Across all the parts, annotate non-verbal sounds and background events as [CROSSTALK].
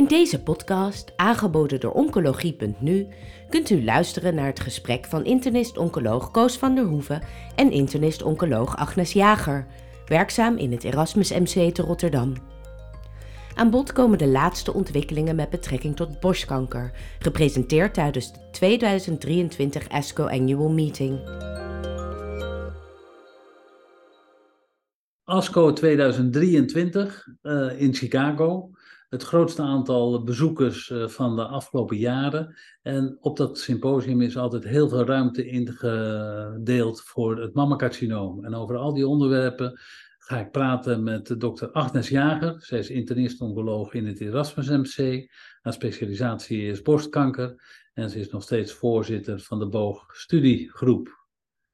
In deze podcast, aangeboden door Oncologie.nu, kunt u luisteren naar het gesprek van internist-oncoloog Koos van der Hoeven en internist-oncoloog Agnes Jager, werkzaam in het Erasmus MC te Rotterdam. Aan bod komen de laatste ontwikkelingen met betrekking tot borstkanker, gepresenteerd tijdens de 2023 ASCO Annual Meeting. ASCO 2023 uh, in Chicago. Het grootste aantal bezoekers uh, van de afgelopen jaren. En op dat symposium is altijd heel veel ruimte ingedeeld voor het mammacarcinoom. En over al die onderwerpen ga ik praten met dokter Agnes Jager. Zij is internist-oncoloog in het Erasmus MC. Haar specialisatie is borstkanker. En ze is nog steeds voorzitter van de Boog Studiegroep.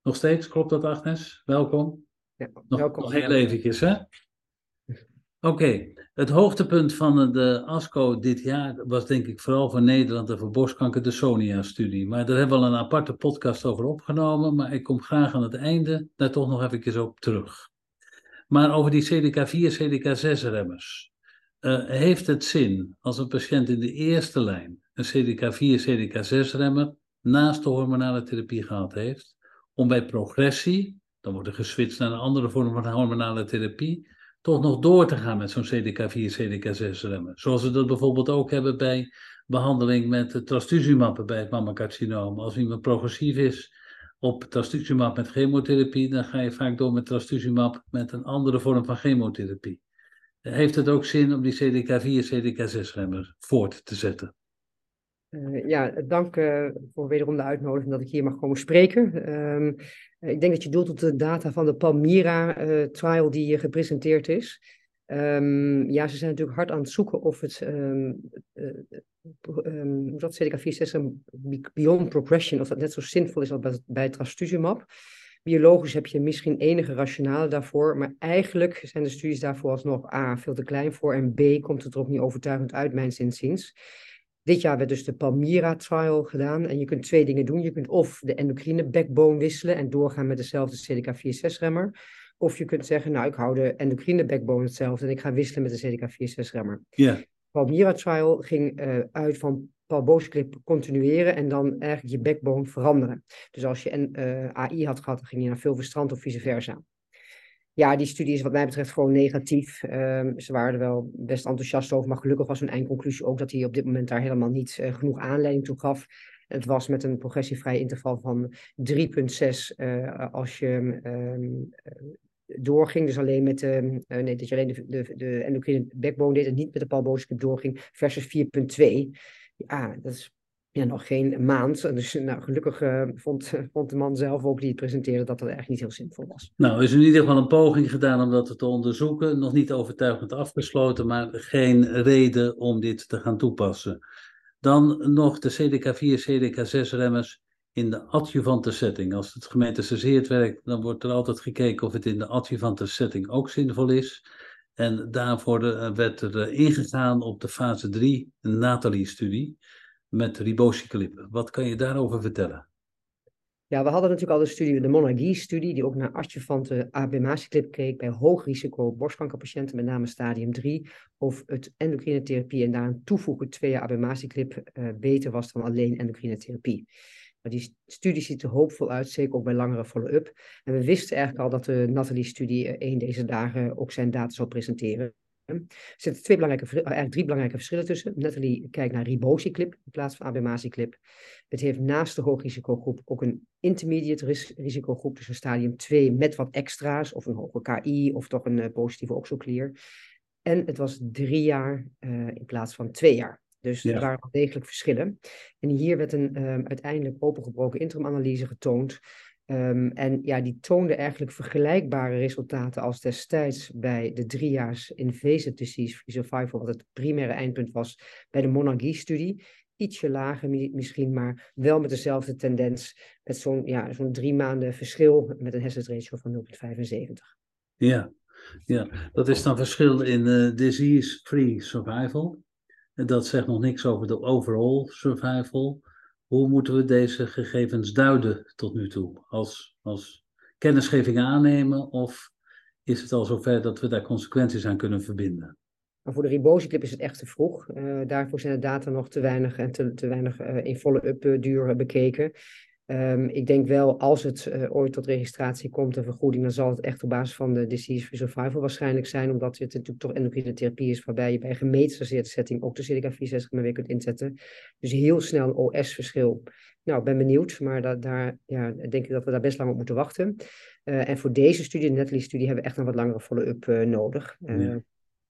Nog steeds, klopt dat Agnes? Welkom. Ja, nog, welkom. nog heel eventjes, hè? Oké, het hoogtepunt van de ASCO dit jaar was denk ik vooral voor Nederland en voor borstkanker de Sonia-studie. Maar daar hebben we al een aparte podcast over opgenomen, maar ik kom graag aan het einde daar toch nog even op terug. Maar over die CDK4, CDK6-remmers. Uh, heeft het zin als een patiënt in de eerste lijn een CDK4, CDK6-remmer naast de hormonale therapie gehad heeft, om bij progressie, dan wordt er geswitcht naar een andere vorm van hormonale therapie, toch nog door te gaan met zo'n CDK4, CDK6-remmer. Zoals we dat bijvoorbeeld ook hebben bij behandeling met trastuzumab bij het mammacarcinoom. Als iemand progressief is op trastuzumab met chemotherapie, dan ga je vaak door met trastuzumab met een andere vorm van chemotherapie. Heeft het ook zin om die CDK4, CDK6-remmer voort te zetten? Uh, ja, dank uh, voor wederom de uitnodiging dat ik hier mag komen spreken. Um, ik denk dat je doelt op de data van de Palmyra-trial uh, die gepresenteerd is. Um, ja, ze zijn natuurlijk hard aan het zoeken of het, um, hoe dat CDK4-6 beyond progression, of dat net zo zinvol is als bij, bij trastuzumab. Biologisch heb je misschien enige rationale daarvoor, maar eigenlijk zijn de studies daarvoor alsnog A, veel te klein voor en B, komt het er ook niet overtuigend uit, mijns inziens. Dit jaar werd dus de Palmyra-trial gedaan en je kunt twee dingen doen. Je kunt of de endocrine backbone wisselen en doorgaan met dezelfde CDK4-6-remmer. Of je kunt zeggen, nou ik hou de endocrine backbone hetzelfde en ik ga wisselen met de CDK4-6-remmer. Ja. Palmyra-trial ging uh, uit van palbociclip continueren en dan eigenlijk je backbone veranderen. Dus als je een uh, AI had gehad, dan ging je naar Fulvestrant of vice versa. Ja, die studie is wat mij betreft gewoon negatief. Um, ze waren er wel best enthousiast over, maar gelukkig was hun eindconclusie ook dat hij op dit moment daar helemaal niet uh, genoeg aanleiding toe gaf. Het was met een progressievrij interval van 3,6 uh, als je um, doorging. Dus alleen met de, uh, nee, dat je alleen de, de, de endocrine backbone deed en niet met de palbociclip doorging, versus 4,2. Ja, dat is ja, nog geen maand. Dus nou, gelukkig uh, vond, vond de man zelf ook die het presenteerde dat dat eigenlijk niet heel simpel was. Nou, is in ieder geval een poging gedaan om dat te onderzoeken. Nog niet overtuigend afgesloten, maar geen reden om dit te gaan toepassen. Dan nog de CDK4, CDK6-remmers in de adjuvante setting. Als het gemetastaseerd werkt, dan wordt er altijd gekeken of het in de adjuvante setting ook zinvol is. En daarvoor werd er ingegaan op de fase 3 Nathalie-studie met ribociclib. Wat kan je daarover vertellen? Ja, we hadden natuurlijk al de studie, de Monarchie-studie, die ook naar adjuvante abemaciclib keek bij hoog risico borstkankerpatiënten, met name stadium 3, of het endocrine therapie en daaraan toevoegen twee jaar uh, beter was dan alleen endocrine therapie. Maar die studie ziet er hoopvol uit, zeker ook bij langere follow-up. En we wisten eigenlijk al dat de Nathalie-studie uh, een deze dagen ook zijn data zal presenteren. Er zitten twee belangrijke, eigenlijk drie belangrijke verschillen tussen. Nathalie kijkt naar ribociclib in plaats van abemaciclib. Het heeft naast de hoogrisicogroep ook een intermediate ris risicogroep, dus een stadium 2 met wat extra's, of een hoge KI, of toch een uh, positieve oxoclear. En het was drie jaar uh, in plaats van twee jaar. Dus ja. er waren wel degelijk verschillen. En hier werd een um, uiteindelijk opengebroken interimanalyse getoond. Um, en ja, die toonde eigenlijk vergelijkbare resultaten als destijds bij de driejaars invasive disease free survival, wat het primaire eindpunt was bij de Monarchie-studie. Ietsje lager misschien, maar wel met dezelfde tendens, met zo'n ja, zo'n drie maanden verschil met een hazard ratio van 0,75. Ja, ja, dat is dan verschil in uh, disease-free survival. Dat zegt nog niks over de overall survival. Hoe moeten we deze gegevens duiden tot nu toe? Als, als kennisgeving aannemen of is het al zover dat we daar consequenties aan kunnen verbinden? Maar voor de ribosiclip is het echt te vroeg. daarvoor zijn de data nog te weinig en te, weinig in volle up duur bekeken. Um, ik denk wel, als het uh, ooit tot registratie komt en vergoeding, dan zal het echt op basis van de disease-free survival waarschijnlijk zijn, omdat het natuurlijk toch endocrine therapie is, waarbij je bij een gemetastaseerde setting ook de CDK 64 weer kunt inzetten. Dus heel snel een OS-verschil. Nou, ik ben benieuwd, maar da daar ja, denk ik dat we daar best lang op moeten wachten. Uh, en voor deze studie, de Netly-studie, hebben we echt een wat langere follow-up uh, nodig. Ja.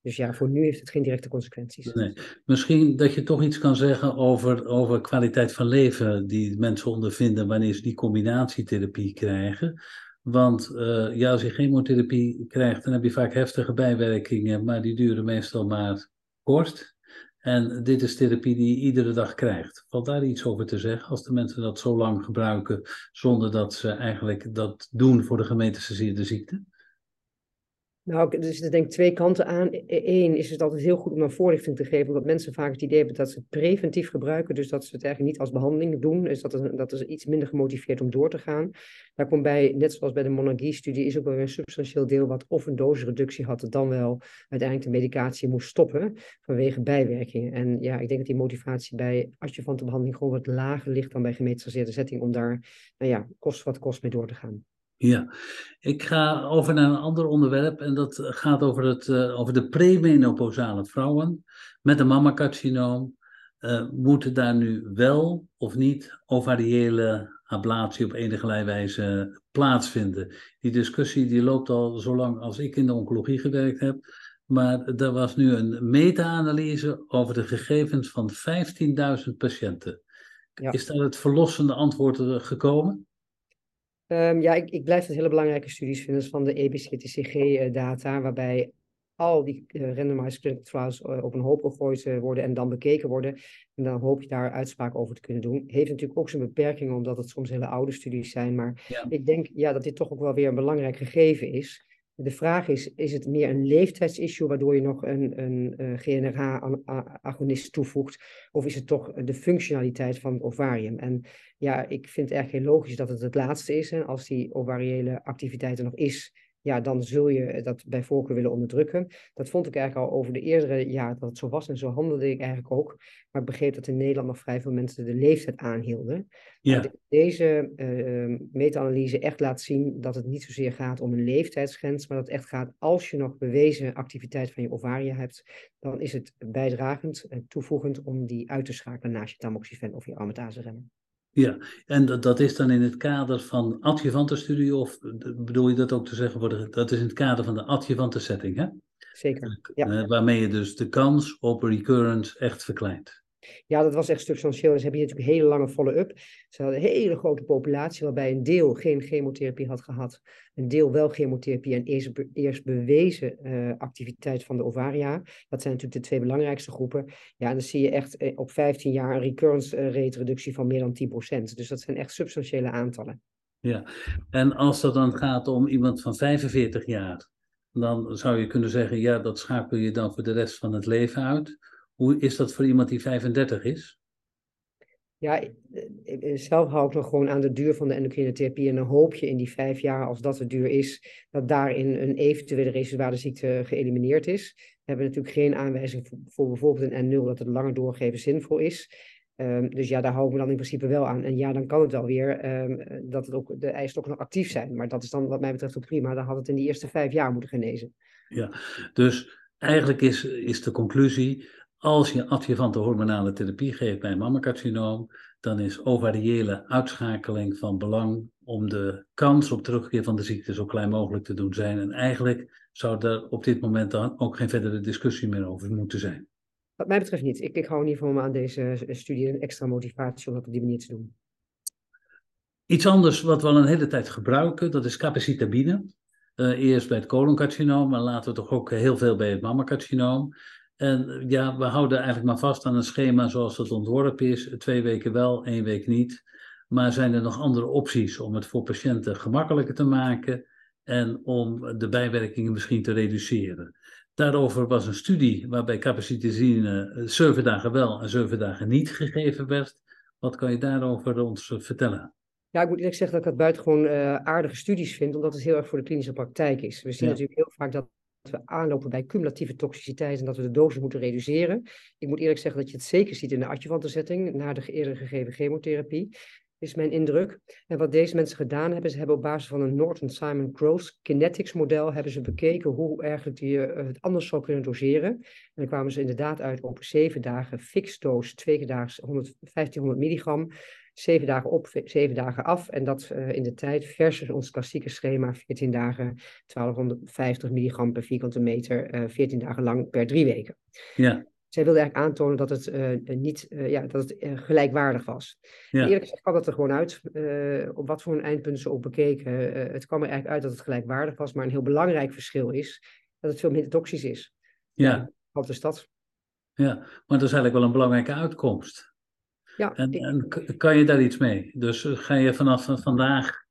Dus ja, voor nu heeft het geen directe consequenties. Nee. Misschien dat je toch iets kan zeggen over, over kwaliteit van leven die mensen ondervinden wanneer ze die combinatietherapie krijgen. Want uh, ja, als je chemotherapie krijgt, dan heb je vaak heftige bijwerkingen, maar die duren meestal maar kort. En dit is therapie die je iedere dag krijgt. Valt daar iets over te zeggen als de mensen dat zo lang gebruiken zonder dat ze eigenlijk dat doen voor de gemetastaseerde ziekte? Nou, er zitten denk ik twee kanten aan. Eén is het altijd heel goed om een voorlichting te geven, omdat mensen vaak het idee hebben dat ze het preventief gebruiken, dus dat ze het eigenlijk niet als behandeling doen. Dus dat is, dat is iets minder gemotiveerd om door te gaan. Daar komt bij, net zoals bij de monarchie-studie, is ook wel een substantieel deel wat of een dosisreductie had, dan wel uiteindelijk de medicatie moest stoppen vanwege bijwerkingen. En ja, ik denk dat die motivatie bij adjuvante behandeling gewoon wat lager ligt dan bij gemetastaseerde setting, om daar, nou ja, kost wat kost mee door te gaan. Ja, ik ga over naar een ander onderwerp en dat gaat over, het, uh, over de premenopausale vrouwen met een mammacarcinoom. Uh, moeten daar nu wel of niet ovariële ablatie op enige wijze plaatsvinden? Die discussie die loopt al zo lang als ik in de oncologie gewerkt heb. Maar er was nu een meta-analyse over de gegevens van 15.000 patiënten. Ja. Is daar het verlossende antwoord gekomen? Um, ja, ik, ik blijf het hele belangrijke studies vinden van de EBCTCG-data, waarbij al die uh, randomized clinical trials uh, op een hoop gegooid uh, worden en dan bekeken worden. En dan hoop je daar uitspraak over te kunnen doen. Heeft natuurlijk ook zijn beperkingen, omdat het soms hele oude studies zijn. Maar ja. ik denk ja, dat dit toch ook wel weer een belangrijk gegeven is. De vraag is, is het meer een leeftijdsissue waardoor je nog een, een, een GNRH-agonist toevoegt? Of is het toch de functionaliteit van het ovarium? En ja, ik vind het erg heel logisch dat het het laatste is. En als die ovariële activiteit er nog is, ja, dan zul je dat bij voorkeur willen onderdrukken. Dat vond ik eigenlijk al over de eerdere jaren dat het zo was en zo handelde ik eigenlijk ook. Maar ik begreep dat in Nederland nog vrij veel mensen de leeftijd aanhielden. Ja. deze uh, meta-analyse echt laat zien dat het niet zozeer gaat om een leeftijdsgrens, maar dat het echt gaat als je nog bewezen activiteit van je ovaria hebt, dan is het bijdragend en toevoegend om die uit te schakelen naast je tamoxifen of je aromatase remmer. Ja, en dat, dat is dan in het kader van adjuvante studie, of bedoel je dat ook te zeggen, voor de, dat is in het kader van de adjuvante setting, hè? Zeker, ja. Uh, waarmee je dus de kans op recurrence echt verkleint. Ja, dat was echt substantieel. Dus heb je natuurlijk een hele lange follow-up. Ze hadden een hele grote populatie, waarbij een deel geen chemotherapie had gehad. Een deel wel chemotherapie en eerst, eerst bewezen uh, activiteit van de ovaria. Dat zijn natuurlijk de twee belangrijkste groepen. Ja, en dan zie je echt uh, op 15 jaar een recurrence uh, rate reductie van meer dan 10%. Dus dat zijn echt substantiële aantallen. Ja, en als het dan gaat om iemand van 45 jaar, dan zou je kunnen zeggen, ja, dat schakel je dan voor de rest van het leven uit. Hoe is dat voor iemand die 35 is? Ja, zelf hou ik nog gewoon aan de duur van de endocrine therapie. En dan hoop je in die vijf jaar, als dat de duur is, dat daarin een eventuele residuale ziekte geëlimineerd is. We hebben natuurlijk geen aanwijzing voor, voor bijvoorbeeld een N0 dat het langer doorgeven zinvol is. Um, dus ja, daar hou ik me dan in principe wel aan. En ja, dan kan het wel weer um, dat het ook, de nog actief zijn. Maar dat is dan wat mij betreft ook prima. Dan had het in die eerste vijf jaar moeten genezen. Ja, dus eigenlijk is, is de conclusie, als je adjuvante hormonale therapie geeft bij een mammacarcinoom, dan is ovariële uitschakeling van belang om de kans op terugkeer van de ziekte zo klein mogelijk te doen zijn. En eigenlijk zou er op dit moment dan ook geen verdere discussie meer over moeten zijn. Wat mij betreft niet. Ik, ik hou in ieder geval aan deze studie een extra motivatie om dat op die manier te doen. Iets anders wat we al een hele tijd gebruiken, dat is capacitabine. Uh, eerst bij het coloncarcinoom, maar later toch ook heel veel bij het mammacarcinoom. En ja, we houden eigenlijk maar vast aan een schema zoals het ontworpen is. Twee weken wel, één week niet. Maar zijn er nog andere opties om het voor patiënten gemakkelijker te maken en om de bijwerkingen misschien te reduceren? Daarover was een studie waarbij capacitazine zeven dagen wel en zeven dagen niet gegeven werd. Wat kan je daarover ons vertellen? Ja, ik moet eerlijk zeggen dat ik dat buitengewoon uh, aardige studies vind, omdat het heel erg voor de klinische praktijk is. We zien natuurlijk heel vaak dat we aanlopen bij cumulatieve toxiciteit en dat we de dosis moeten reduceren. Ik moet eerlijk zeggen dat je het zeker ziet in de adjuvantenzetting na de eerder gegeven chemotherapie is mijn indruk. En wat deze mensen gedaan hebben, ze hebben op basis van een Norton Simon Gross kinetics model hebben ze bekeken hoe eigenlijk die uh, het anders zou kunnen doseren. En dan kwamen ze inderdaad uit op zeven dagen fixed dose, twee keer daags 1500 milligram, zeven dagen op, zeven dagen af. En dat uh, in de tijd versus ons klassieke schema, 14 dagen 1250 milligram per vierkante meter, uh, 14 dagen lang per drie weken. Ja zij wilde eigenlijk aantonen dat het, uh, niet, ja, dat het gelijkwaardig was. Ja. Eerlijk gezegd kwam dat er gewoon uit, op wat voor een eindpunt ze ook bekeken. het kwam er eigenlijk uit dat het gelijkwaardig was, maar een heel belangrijk verschil is dat het veel minder toxisch is. Ja. Wat is dat? Ja, maar dat is eigenlijk wel een belangrijke uitkomst. Ja, en, ik... en kan je daar iets mee? Dus ga je vanaf vandaag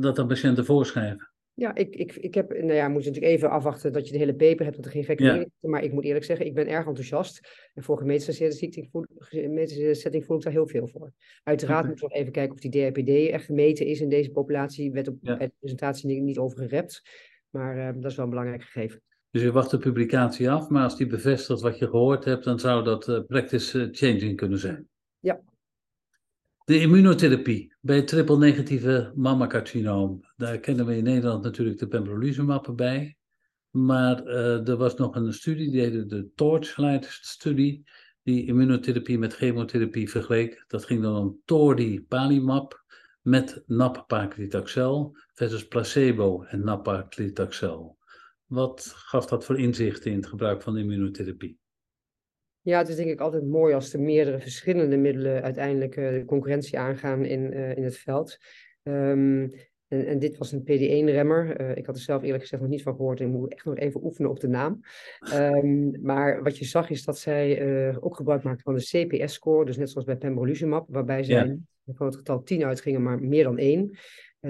dat aan patiënten voorschrijven? Ja, ik, ik, ik heb, nou ja, moet je natuurlijk even afwachten dat je de hele paper hebt, dat er geen gekke Ja. dingen. Maar ik moet eerlijk zeggen, ik ben erg enthousiast. En voor gemeenschapssetting setting voel, ik daar heel veel voor. Uiteraard moeten we nog even kijken of die DRPD echt gemeten is in deze populatie. Werd op Ja. bij de presentatie niet, niet over gerept. Maar eh, dat is wel een belangrijk gegeven. Dus je wacht de publicatie af, maar als die bevestigt wat je gehoord hebt, dan zou dat eh, practice eh, changing kunnen zijn. Ja. De immunotherapie bij triple-negatieve mammacarcinoom. Daar kennen we in Nederland natuurlijk de pembrolizumab bij. Maar eh, er was nog een studie, die heette de Torchlight-studie, die immunotherapie met chemotherapie vergeleek. Dat ging dan om toripalimab met nab-paclitaxel versus placebo en nab-paclitaxel. Wat gaf dat voor inzichten in het gebruik van immunotherapie? Ja, het is denk ik altijd mooi als er meerdere verschillende middelen uiteindelijk eh, de concurrentie aangaan in, eh, in het veld. Ehm, en, en dit was een PD1-remmer. ik had er zelf eerlijk gezegd nog niet van gehoord. Ik moet echt nog even oefenen op de naam. Ehm, maar wat je zag is dat zij eh, ook gebruik maakten van de CPS-score. Dus net zoals bij pembrolizumab, waarbij zij Ja. niet van het getal 10 uitgingen, maar meer dan 1.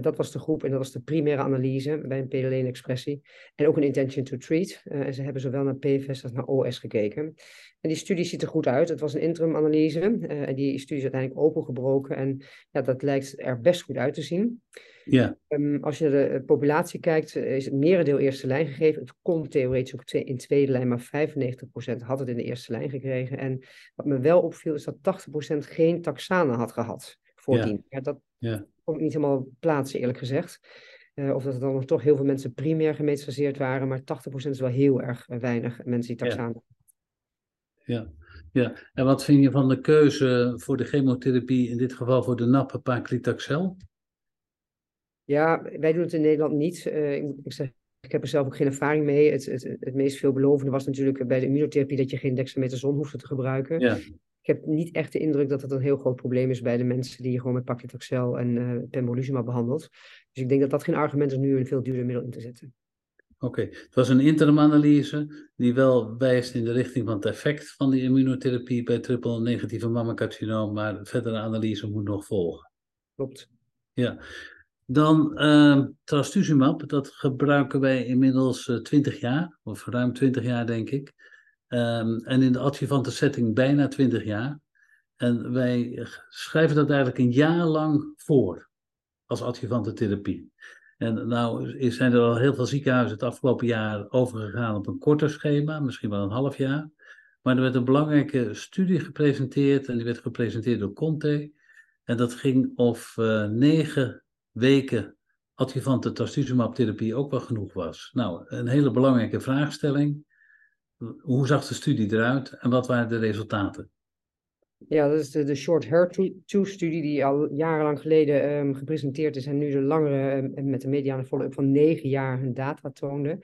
Dat was de groep en dat was de primaire analyse bij een PD1-expressie. En ook een intention to treat. Eh, en ze hebben zowel naar PFS als naar OS gekeken. En die studie ziet er goed uit. Het was een interim-analyse. eh, en die studie is uiteindelijk opengebroken. En ja, dat lijkt er best goed uit te zien. Ja, Ehm, als je naar de eh, populatie kijkt, is het merendeel eerste lijn gegeven. Het kon theoretisch ook in tweede lijn, maar 95% had het in de eerste lijn gekregen. En wat me wel opviel, is dat 80% geen taxane had gehad voordien. Ja. dat ja. Kon ik niet helemaal plaatsen, eerlijk gezegd. Eh, of dat er dan nog toch heel veel mensen primair gemetastaseerd waren, maar 80% is wel heel erg eh, weinig mensen die Ja. taxane Ja, ja. En wat vind je van de keuze voor de chemotherapie, in dit geval voor de nab-paclitaxel? Ja, wij doen het in Nederland niet. Eh, ik, moet- ik, zeg, ik heb er zelf ook geen ervaring mee. Het, het, het meest veelbelovende was natuurlijk bij de immunotherapie dat je geen dexamethason hoefde te gebruiken. Ja, Ik heb niet echt de indruk dat het een heel groot probleem is bij de mensen die je gewoon met paclitaxel en eh pembrolizumab behandelt. Dus ik denk dat dat geen argument is nu een veel duurder middel in te zetten. oké. Het was een interim-analyse die wel wijst in de richting van het effect van die immunotherapie bij triple-negatieve mammacarcinoom, maar verdere analyse moet nog volgen. Klopt. Ja. Dan ehm trastuzumab, dat gebruiken wij inmiddels eh, 20 jaar, of ruim 20 jaar denk ik. Ehm, en in de adjuvante setting bijna 20 jaar. En wij schrijven dat eigenlijk een jaar lang voor als adjuvante therapie. En nou zijn er al heel veel ziekenhuizen het afgelopen jaar overgegaan op een korter schema, misschien wel een half jaar. Maar er werd een belangrijke studie gepresenteerd en die werd gepresenteerd door Conte. En dat ging of eh, negen weken adjuvante trastuzumab-therapie ook wel genoeg was. Nou, een hele belangrijke vraagstelling. Hoe zag de studie eruit en wat waren de resultaten? Ja, dat is de, de Short HER2-studie die al jarenlang geleden ehm, gepresenteerd is en nu de langere ehm, met de mediane follow-up van negen jaar hun data toonde.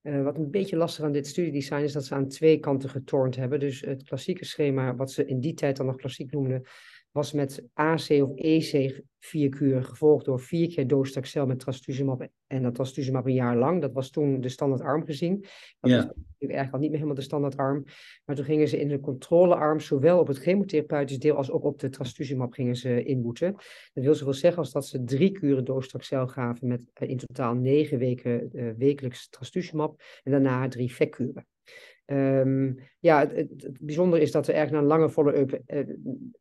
Eh, wat een beetje lastig aan dit studiedesign is dat ze aan twee kanten getornd hebben. Dus het klassieke schema, wat ze in die tijd dan nog klassiek noemden, was met AC of EC vier kuren, gevolgd door vier keer docetaxel met trastuzumab. En dat trastuzumab een jaar lang. Dat was toen de standaardarm gezien. Dat Ja. is natuurlijk eigenlijk al niet meer helemaal de standaardarm. Maar toen gingen ze in de controlearm zowel op het chemotherapeutisch deel als ook op de trastuzumab gingen ze inboeten. Dat wil zoveel zeggen als dat ze drie kuren docetaxel gaven met eh, in totaal negen weken eh, wekelijks trastuzumab en daarna drie vekkuren. Um, ja, het, het, bijzondere is dat er eigenlijk na een lange follow-up uh,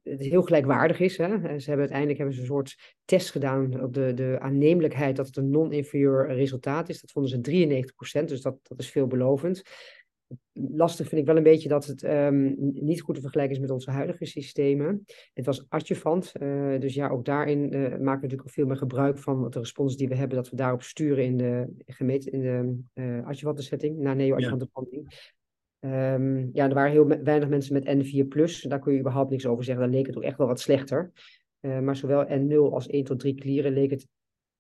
het heel gelijkwaardig is. Hè? Ze hebben uiteindelijk hebben ze een soort test gedaan op de, de aannemelijkheid dat het een non-inferieur resultaat is. Dat vonden ze 93%, dus dat, dat is veelbelovend. Lastig vind ik wel een beetje dat het um, niet goed te vergelijken is met onze huidige systemen. Het was adjuvant, uh, dus ja, ook daarin uh, maken we natuurlijk veel meer gebruik van de respons die we hebben, dat we daarop sturen in de, gemeten, in de uh, adjuvante setting, naar neo-adjuvante ja. Um, ja, er waren heel weinig mensen met N4+, daar kun je überhaupt niks over zeggen. Daar leek het ook echt wel wat slechter. Uh, maar zowel N0 als 1 tot 3 klieren leek het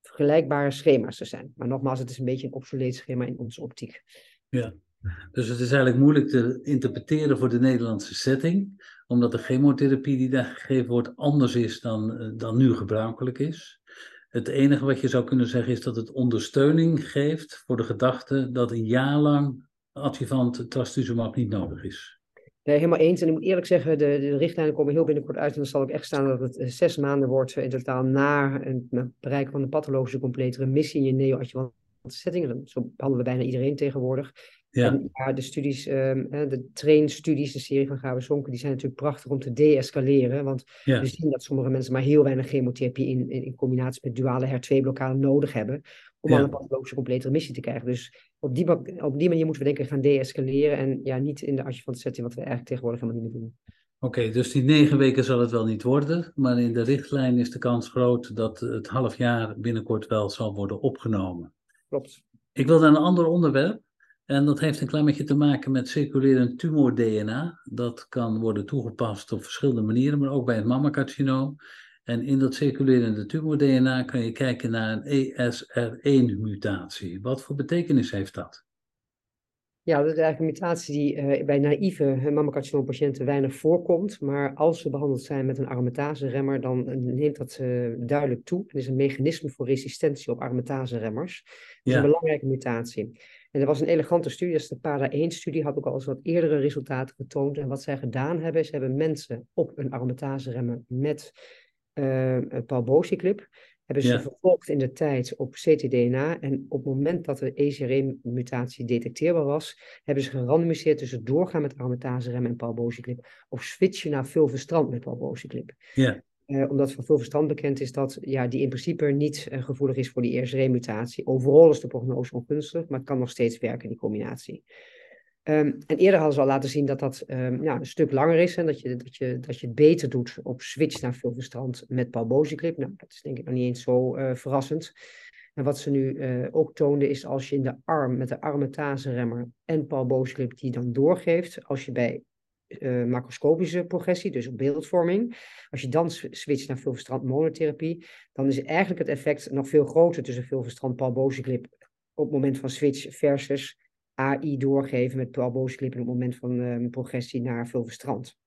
vergelijkbare schema's te zijn. Maar nogmaals, het is een beetje een obsoleet schema in onze optiek. Ja, dus het is eigenlijk moeilijk te interpreteren voor de Nederlandse setting, omdat de chemotherapie die daar gegeven wordt anders is dan, dan nu gebruikelijk is. Het enige wat je zou kunnen zeggen is dat het ondersteuning geeft voor de gedachte dat een jaar lang adjuvant trastuzumab niet nodig is. Nee, helemaal eens. En ik moet eerlijk zeggen, de, de richtlijnen komen heel binnenkort uit. En dan zal ook echt staan dat het eh, zes maanden wordt in totaal na het bereiken van de pathologische complete remissie in je neo-adjuvant settingen. Zo behandelen we bijna iedereen tegenwoordig. Ja. En ja, de studies, um, de trainstudies, de serie van Gabe Zonken, die zijn natuurlijk prachtig om te deescaleren. Want we zien dat sommige mensen maar heel weinig chemotherapie in, in, in combinatie met duale HER2-blokkade nodig hebben. Om al een pathologische complete remissie te krijgen. Dus op die, op die manier moeten we denk ik gaan deescaleren. En ja, niet in de adjuvant setting, wat we eigenlijk tegenwoordig helemaal niet meer doen. Oké, dus die negen weken zal het wel niet worden, maar in de richtlijn is de kans groot dat het half jaar binnenkort wel zal worden opgenomen. Klopt. Ik wil naar een ander onderwerp. En dat heeft een klein beetje te maken met circulerend tumor-DNA. Dat kan worden toegepast op verschillende manieren, maar ook bij het mammacarcinoom. En in dat circulerende tumor-DNA kan je kijken naar een ESR1-mutatie. Wat voor betekenis heeft dat? Ja, dat is eigenlijk een mutatie die uh, bij naïeve mammacarcinoompatiënten weinig voorkomt. Maar als ze behandeld zijn met een aromatase-remmer, dan neemt dat uh, duidelijk toe. Het is een mechanisme voor resistentie op aromatase-remmers. Dat is ja. een belangrijke mutatie. En er was een elegante studie, dat is de PADA-1-studie, had ook al eens wat eerdere resultaten getoond. En wat zij gedaan hebben, is ze hebben mensen op een aromatase-remmer met uh, palbociclip, hebben ze ja. vervolgd in de tijd op ctDNA. En op het moment dat de ECR1-mutatie detecteerbaar was, hebben ze gerandomiseerd tussen doorgaan met aromatase-rem en palbociclip of switchen naar fulvestrant met palbociclip. Ja. Uh, omdat van veel verstand bekend is dat ja, die in principe niet uh, gevoelig is voor die ESR-mutatie. Overal is de prognose ongunstig, maar het kan nog steeds werken, die combinatie. Um, en eerder hadden ze al laten zien dat dat um, ja, een stuk langer is en dat je, dat, je, dat je het beter doet op switch naar fulvestrant met palbociclip. Nou, dat is denk ik nog niet eens zo uh, verrassend. En wat ze nu ook toonden is als je in de arm met de aromatase-remmer en palbociclip die dan doorgeeft, als je bij uh, macroscopische progressie, dus op beeldvorming. Als je dan switcht naar fulvestrant monotherapie, dan is eigenlijk het effect nog veel groter tussen fulvestrant palbociclip op het moment van switch versus AI doorgeven met palbociclip op het moment van uh, progressie naar fulvestrant.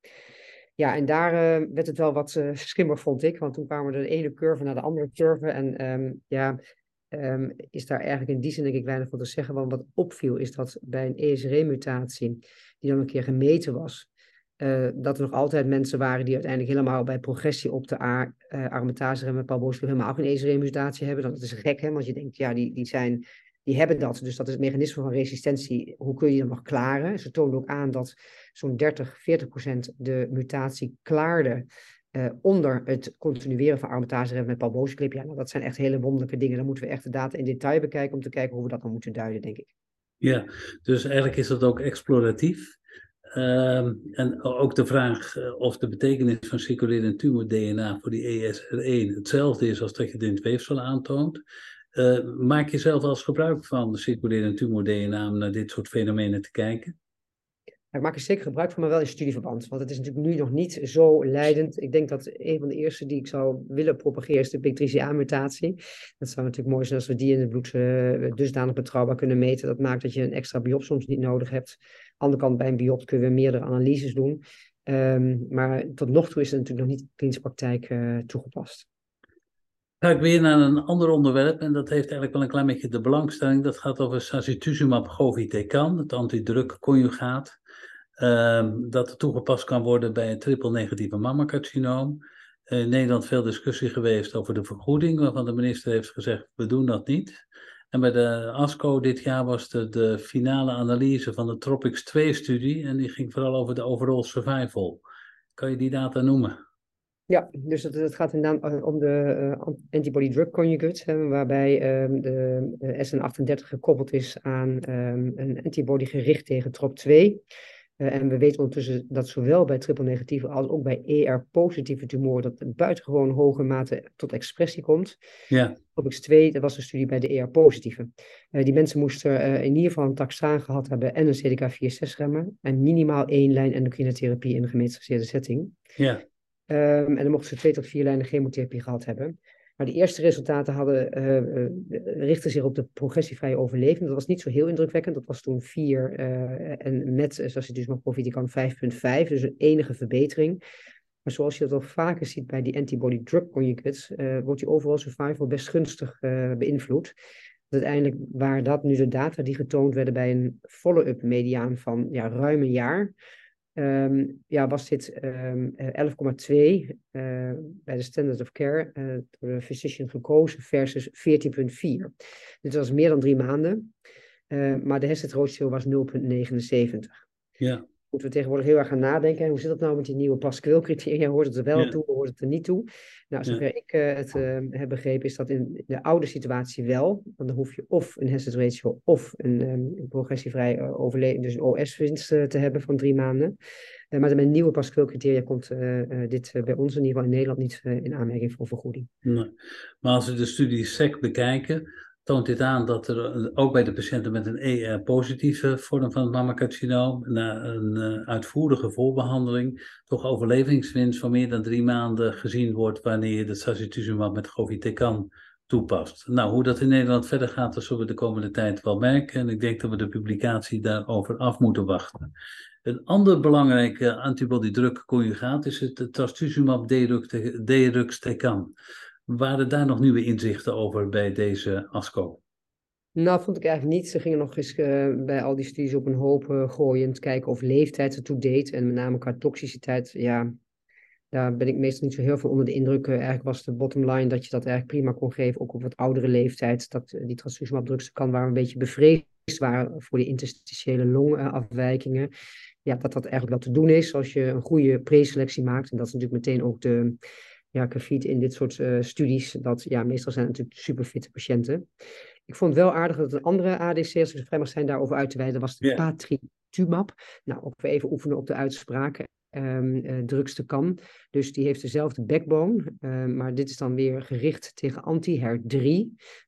Ja, en daar uh, werd het wel wat [LAUGHS] uh, schimmig, vond ik. Want toen kwamen we de ene curve naar de andere curve. En um, ja, is daar eigenlijk in die zin denk ik weinig van te zeggen. Want wat opviel is dat bij een ESR-mutatie, die dan een keer gemeten was, uh, dat er nog altijd mensen waren die uiteindelijk helemaal bij progressie op de uh, aromatase en met palbociclip helemaal geen ESR-mutatie hebben. Dat is gek, hè? want je denkt, ja, die, die, zijn, die hebben dat. Dus dat is het mechanisme van resistentie. Hoe kun je dat nog klaren? Ze toonden ook aan dat zo'n 30, 40 procent de mutatie klaarde uh, onder het continueren van aromatase met palbociclip. Ja, nou, dat zijn echt hele wonderlijke dingen. Dan moeten we echt de data in detail bekijken om te kijken hoe we dat dan moeten duiden, denk ik. Ja, dus eigenlijk is dat ook exploratief. Um, en ook de vraag uh, of de betekenis van circulerend tumor-DNA voor die ESR1 hetzelfde is als dat je het in het weefsel aantoont. Uh, maak je zelf als gebruik van circulerend tumor-DNA om naar dit soort fenomenen te kijken? ik maak er zeker gebruik van, maar wel in studieverband. Want het is natuurlijk nu nog niet zo leidend. Ik denk dat een van de eerste die ik zou willen propageren is de PIK3CA-mutatie. Dat zou natuurlijk mooi zijn als we die in het bloed uh, dusdanig betrouwbaar kunnen meten. Dat maakt dat je een extra biop soms niet nodig hebt. Andere kant, bij een biopt kunnen we meerdere analyses doen. Um, maar tot nog toe is het natuurlijk nog niet in klinische praktijk uh, toegepast. Ga ik weer naar een ander onderwerp en dat heeft eigenlijk wel een klein beetje de belangstelling. Dat gaat over sacituzumab govitecan, het antidruk conjugaat. Um, dat toegepast kan worden bij een triple-negatieve mammacarcinoom. In Nederland veel discussie geweest over de vergoeding, waarvan de minister heeft gezegd, we doen dat niet. En bij de ASCO dit jaar was de, de finale analyse van de Tropics 2-studie. En die ging vooral over de overall survival. Kan je die data noemen? Ja, dus het, het gaat inderdaad om de uh, antibody-drug conjugates, hè, waarbij um, de uh, SN38 gekoppeld is aan um, een antibody gericht tegen TROP2. Uh, en we weten ondertussen dat zowel bij triple-negatieve als ook bij ER-positieve tumoren dat een buitengewoon hoge mate tot expressie komt. Ja. Topics 2, dat was de studie bij de ER-positieve. die mensen moesten in ieder geval een taxaan gehad hebben en een CDK4-6-remmer en minimaal één lijn endocrine therapie in een gemeenschapsgebaseerde setting. Ja. Um, en dan mochten ze twee tot vier lijnen chemotherapie gehad hebben. Maar de eerste resultaten hadden, uh, uh, richtten zich op de progressievrije overleving. Dat was niet zo heel indrukwekkend. Dat was toen 4 uh, en met, zoals je dus kan 5,5. Dus een enige verbetering. Maar zoals je dat al vaker ziet bij die antibody-drug conjugates, wordt die overall survival best gunstig beïnvloed. Uiteindelijk waren dat nu de data die getoond werden bij een follow-up mediaan van ja, ruim een jaar. Um, ja, was dit um, 11,2 uh, bij de standard of care uh, door de physician gekozen versus 14,4. Dit was meer dan drie maanden, maar de ratio was 0,79. Ja moeten we tegenwoordig heel erg gaan nadenken. Hoe zit dat nou met die nieuwe Pascal-criteria? Hoort het er wel toe, hoort het er niet toe? Nou, zover ja. ik uh, het uh, heb begrepen, is dat in de oude situatie wel. Want dan hoef je of een hazard ratio of een, um, een progressievrij uh, overleden, dus een OS-winst te hebben van drie maanden. maar met nieuwe Pascal-criteria komt dit bij ons in ieder geval in Nederland niet in aanmerking voor vergoeding. Nee. Maar als we de studie SEC bekijken, toont dit aan dat er ook bij de patiënten met een ER-positieve vorm van het mammacarcinoom na een uh, uitvoerige voorbehandeling toch overlevingswinst van meer dan drie maanden gezien wordt wanneer je de sacituzumab met govitecan toepast. Nou, hoe dat in Nederland verder gaat, dat zullen we de komende tijd wel merken. En ik denk dat we de publicatie daarover af moeten wachten. Een ander belangrijke antibody-drug conjugaat is het trastuzumab deruxtecan. Waren daar nog nieuwe inzichten over bij deze ASCO? Nou, vond ik eigenlijk niet. Ze gingen nog eens uh, bij al die studies op een hoop uh, gooien. kijken of leeftijd ertoe deed. En met name qua toxiciteit, ja, daar ben ik meestal niet zo heel veel onder de indruk. Uh, eigenlijk was de bottom line dat je dat eigenlijk prima kon geven. Ook op wat oudere leeftijd. Dat die trastuzumab kan waar een beetje bevreesd waren voor die interstitiële longafwijkingen. ja, dat dat eigenlijk wel te doen is als je een goede preselectie maakt. En dat is natuurlijk meteen ook de ja, grafiet in dit soort uh, studies. Dat ja, meestal zijn het natuurlijk superfitte patiënten. Ik vond het wel aardig dat een andere ADC, als ik vrij mag zijn, daarover uit te wijden, was de yeah. patritumab. Nou, ook weer even oefenen op de uitspraken. Um, uh, drugste kan. Dus die heeft dezelfde backbone, uh, maar dit is dan weer gericht tegen anti-HER3.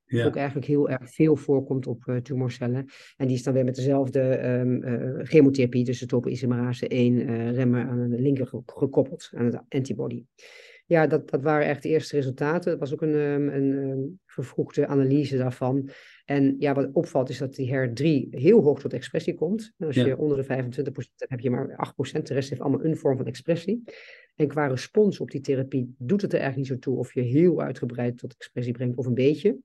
Ja. Ook eigenlijk heel erg veel voorkomt op uh, tumorcellen. En die is dan weer met dezelfde um, chemotherapie, dus de topoisomerase 1 remmer aan de linker gekoppeld, aan het antibody ja, dat, dat waren echt de eerste resultaten. Het was ook een, um, een um, vervroegde analyse daarvan. En ja, wat opvalt is dat die HER3 heel hoog tot expressie komt. En als ja. je onder de 25% hebt, heb je maar 8%. De rest heeft allemaal een vorm van expressie. En qua respons op die therapie doet het er eigenlijk niet zo toe of je heel uitgebreid tot expressie brengt of een beetje.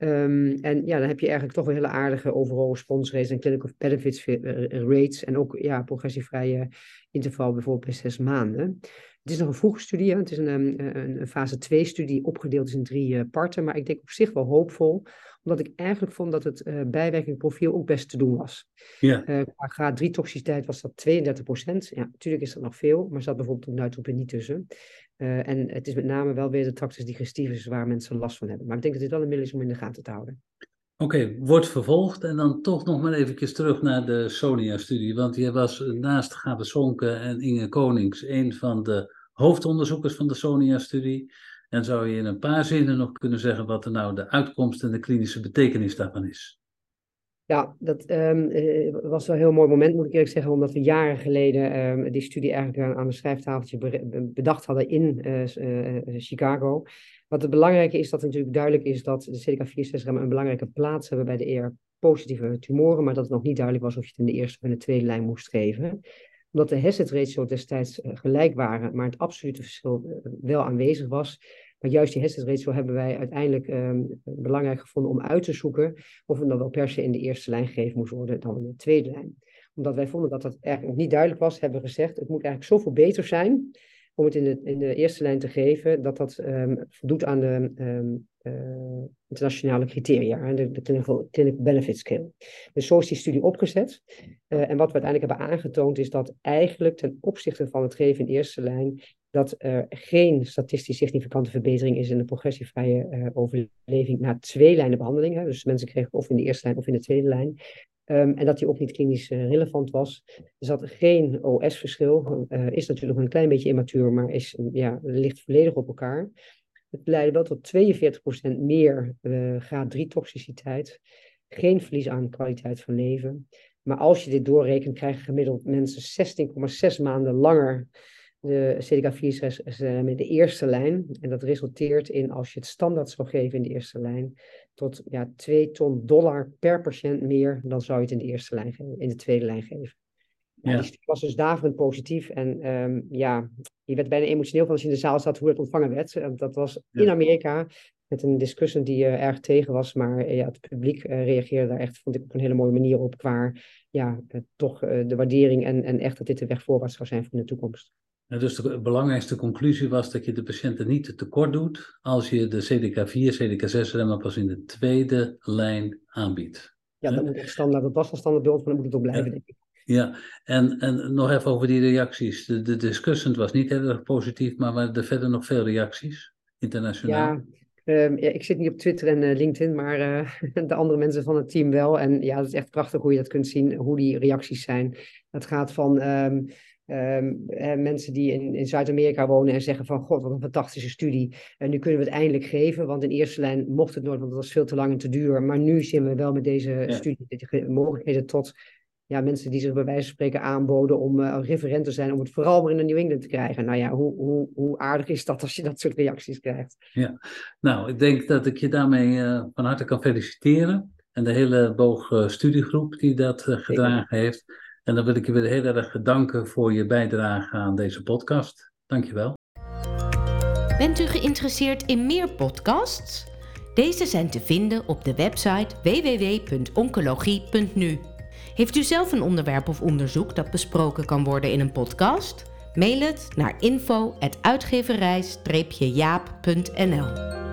Um, en ja, dan heb je eigenlijk toch wel hele aardige overall response rates en clinical benefits rates. En ook ja, progressievrije interval bijvoorbeeld bij zes maanden. Het is nog een vroege studie, het is een, een, een fase 2 studie opgedeeld is in drie uh, parten, maar ik denk op zich wel hoopvol, omdat ik eigenlijk vond dat het uh, bijwerkingprofiel ook best te doen was. Ja. Uh, qua graad 3 toxiciteit was dat 32 procent. Ja, natuurlijk is dat nog veel, maar zat bijvoorbeeld ook neutropenie niet tussen. en het is met name wel weer de tractus digestivus waar mensen last van hebben. Maar ik denk dat dit wel een middel is om in de gaten te houden. Oké, okay, wordt vervolgd en dan toch nog maar eventjes terug naar de Sonia-studie. Want je was naast Gabe Sonke en Inge Konings een van de hoofdonderzoekers van de Sonia-studie. En zou je in een paar zinnen nog kunnen zeggen wat er nou de uitkomst en de klinische betekenis daarvan is? Ja, dat um, was wel een heel mooi moment, moet ik eerlijk zeggen, omdat we jaren geleden um, die studie eigenlijk aan een schrijftafeltje bedacht hadden in uh, uh, Chicago. Wat het belangrijke is, dat het natuurlijk duidelijk is dat de CDK4-6-remmen een belangrijke plaats hebben bij de ER-positieve tumoren, maar dat het nog niet duidelijk was of je het in de eerste of in de tweede lijn moest geven omdat de hazard ratio destijds uh, gelijk waren, maar het absolute verschil uh, wel aanwezig was. Maar juist die hazard ratio hebben wij uiteindelijk um, belangrijk gevonden om uit te zoeken of het dan wel per se in de eerste lijn gegeven moest worden dan in de tweede lijn. Omdat wij vonden dat dat eigenlijk niet duidelijk was, hebben we gezegd, het moet eigenlijk zoveel beter zijn om het in de, in de eerste lijn te geven, dat dat um, voldoet aan de um, internationale criteria, de, de clinical, Benefit Scale. Dus zo is die studie opgezet. en wat we uiteindelijk hebben aangetoond is dat eigenlijk ten opzichte van het geven in eerste lijn dat er geen statistisch significante verbetering is in de progressievrije uh, overleving na twee lijnen behandeling. Hè. Dus mensen kregen of in de eerste lijn of in de tweede lijn. Um, en dat die ook niet klinisch uh, relevant was. Dus dat geen OS-verschil. Uh, is natuurlijk een klein beetje immatuur, maar is, ja, ligt volledig op elkaar. Het leidde wel tot 42% meer graad 3 toxiciteit. Geen verlies aan kwaliteit van leven. Maar als je dit doorrekent, krijgen gemiddeld mensen 16,6 maanden langer de CDK4 is in de eerste lijn. En dat resulteert in, als je het standaard zou geven in de eerste lijn, tot ja, 2 ton dollar per patiënt meer dan zou je het in de eerste lijn geven, in de tweede lijn geven. Ja. Die studie was dus daverend positief. En um, ja, je werd bijna emotioneel van als je in de zaal zat hoe het ontvangen werd. Dat was in Amerika met een discussie die uh, erg tegen was. Maar uh, ja, het publiek uh, reageerde daar echt, vond ik, op een hele mooie manier op. Qua ja, toch de waardering en, en echt dat dit de weg voorwaarts zou zijn voor de toekomst. Dus de belangrijkste conclusie was dat je de patiënten niet tekort doet als je de CDK4, CDK6-remmen pas in de tweede lijn aanbiedt. Ja, dat moet echt standaard, dat was al standaard beeld, maar dat moet het ook blijven, ja. denk ik. Ja, en, en nog even over die reacties. De, de discussant was niet heel erg positief, maar waren er verder nog veel reacties, internationaal? Ja, Um, ja, ik zit niet op Twitter en uh, LinkedIn, maar uh, [LAUGHS] de andere mensen van het team wel. En ja, het is echt prachtig hoe je dat kunt zien, hoe die reacties zijn. Het gaat van um, Um, mensen die in, in Zuid-Amerika wonen en zeggen van god, wat een fantastische studie. En nu kunnen we het eindelijk geven, want in eerste lijn mocht het nooit, want het was veel te lang en te duur. Maar nu zien we wel met deze studie de mogelijkheden tot ja, mensen die zich bij wijze van spreken aanboden om uh, referent te zijn, om het vooral maar in de New England te krijgen. Nou ja, hoe, hoe, hoe aardig is dat als je dat soort reacties krijgt? Ja, nou, ik denk dat ik je daarmee uh, van harte kan feliciteren. En de hele boog uh, studiegroep die dat gedragen heeft. En dan wil ik je weer heel erg danken voor je bijdrage aan deze podcast. Dankjewel. Bent u geïnteresseerd in meer podcasts? Deze zijn te vinden op de website www.oncologie.nu. Heeft u zelf een onderwerp of onderzoek dat besproken kan worden in een podcast? Mail het naar info@uitgeverij-jaap.nl.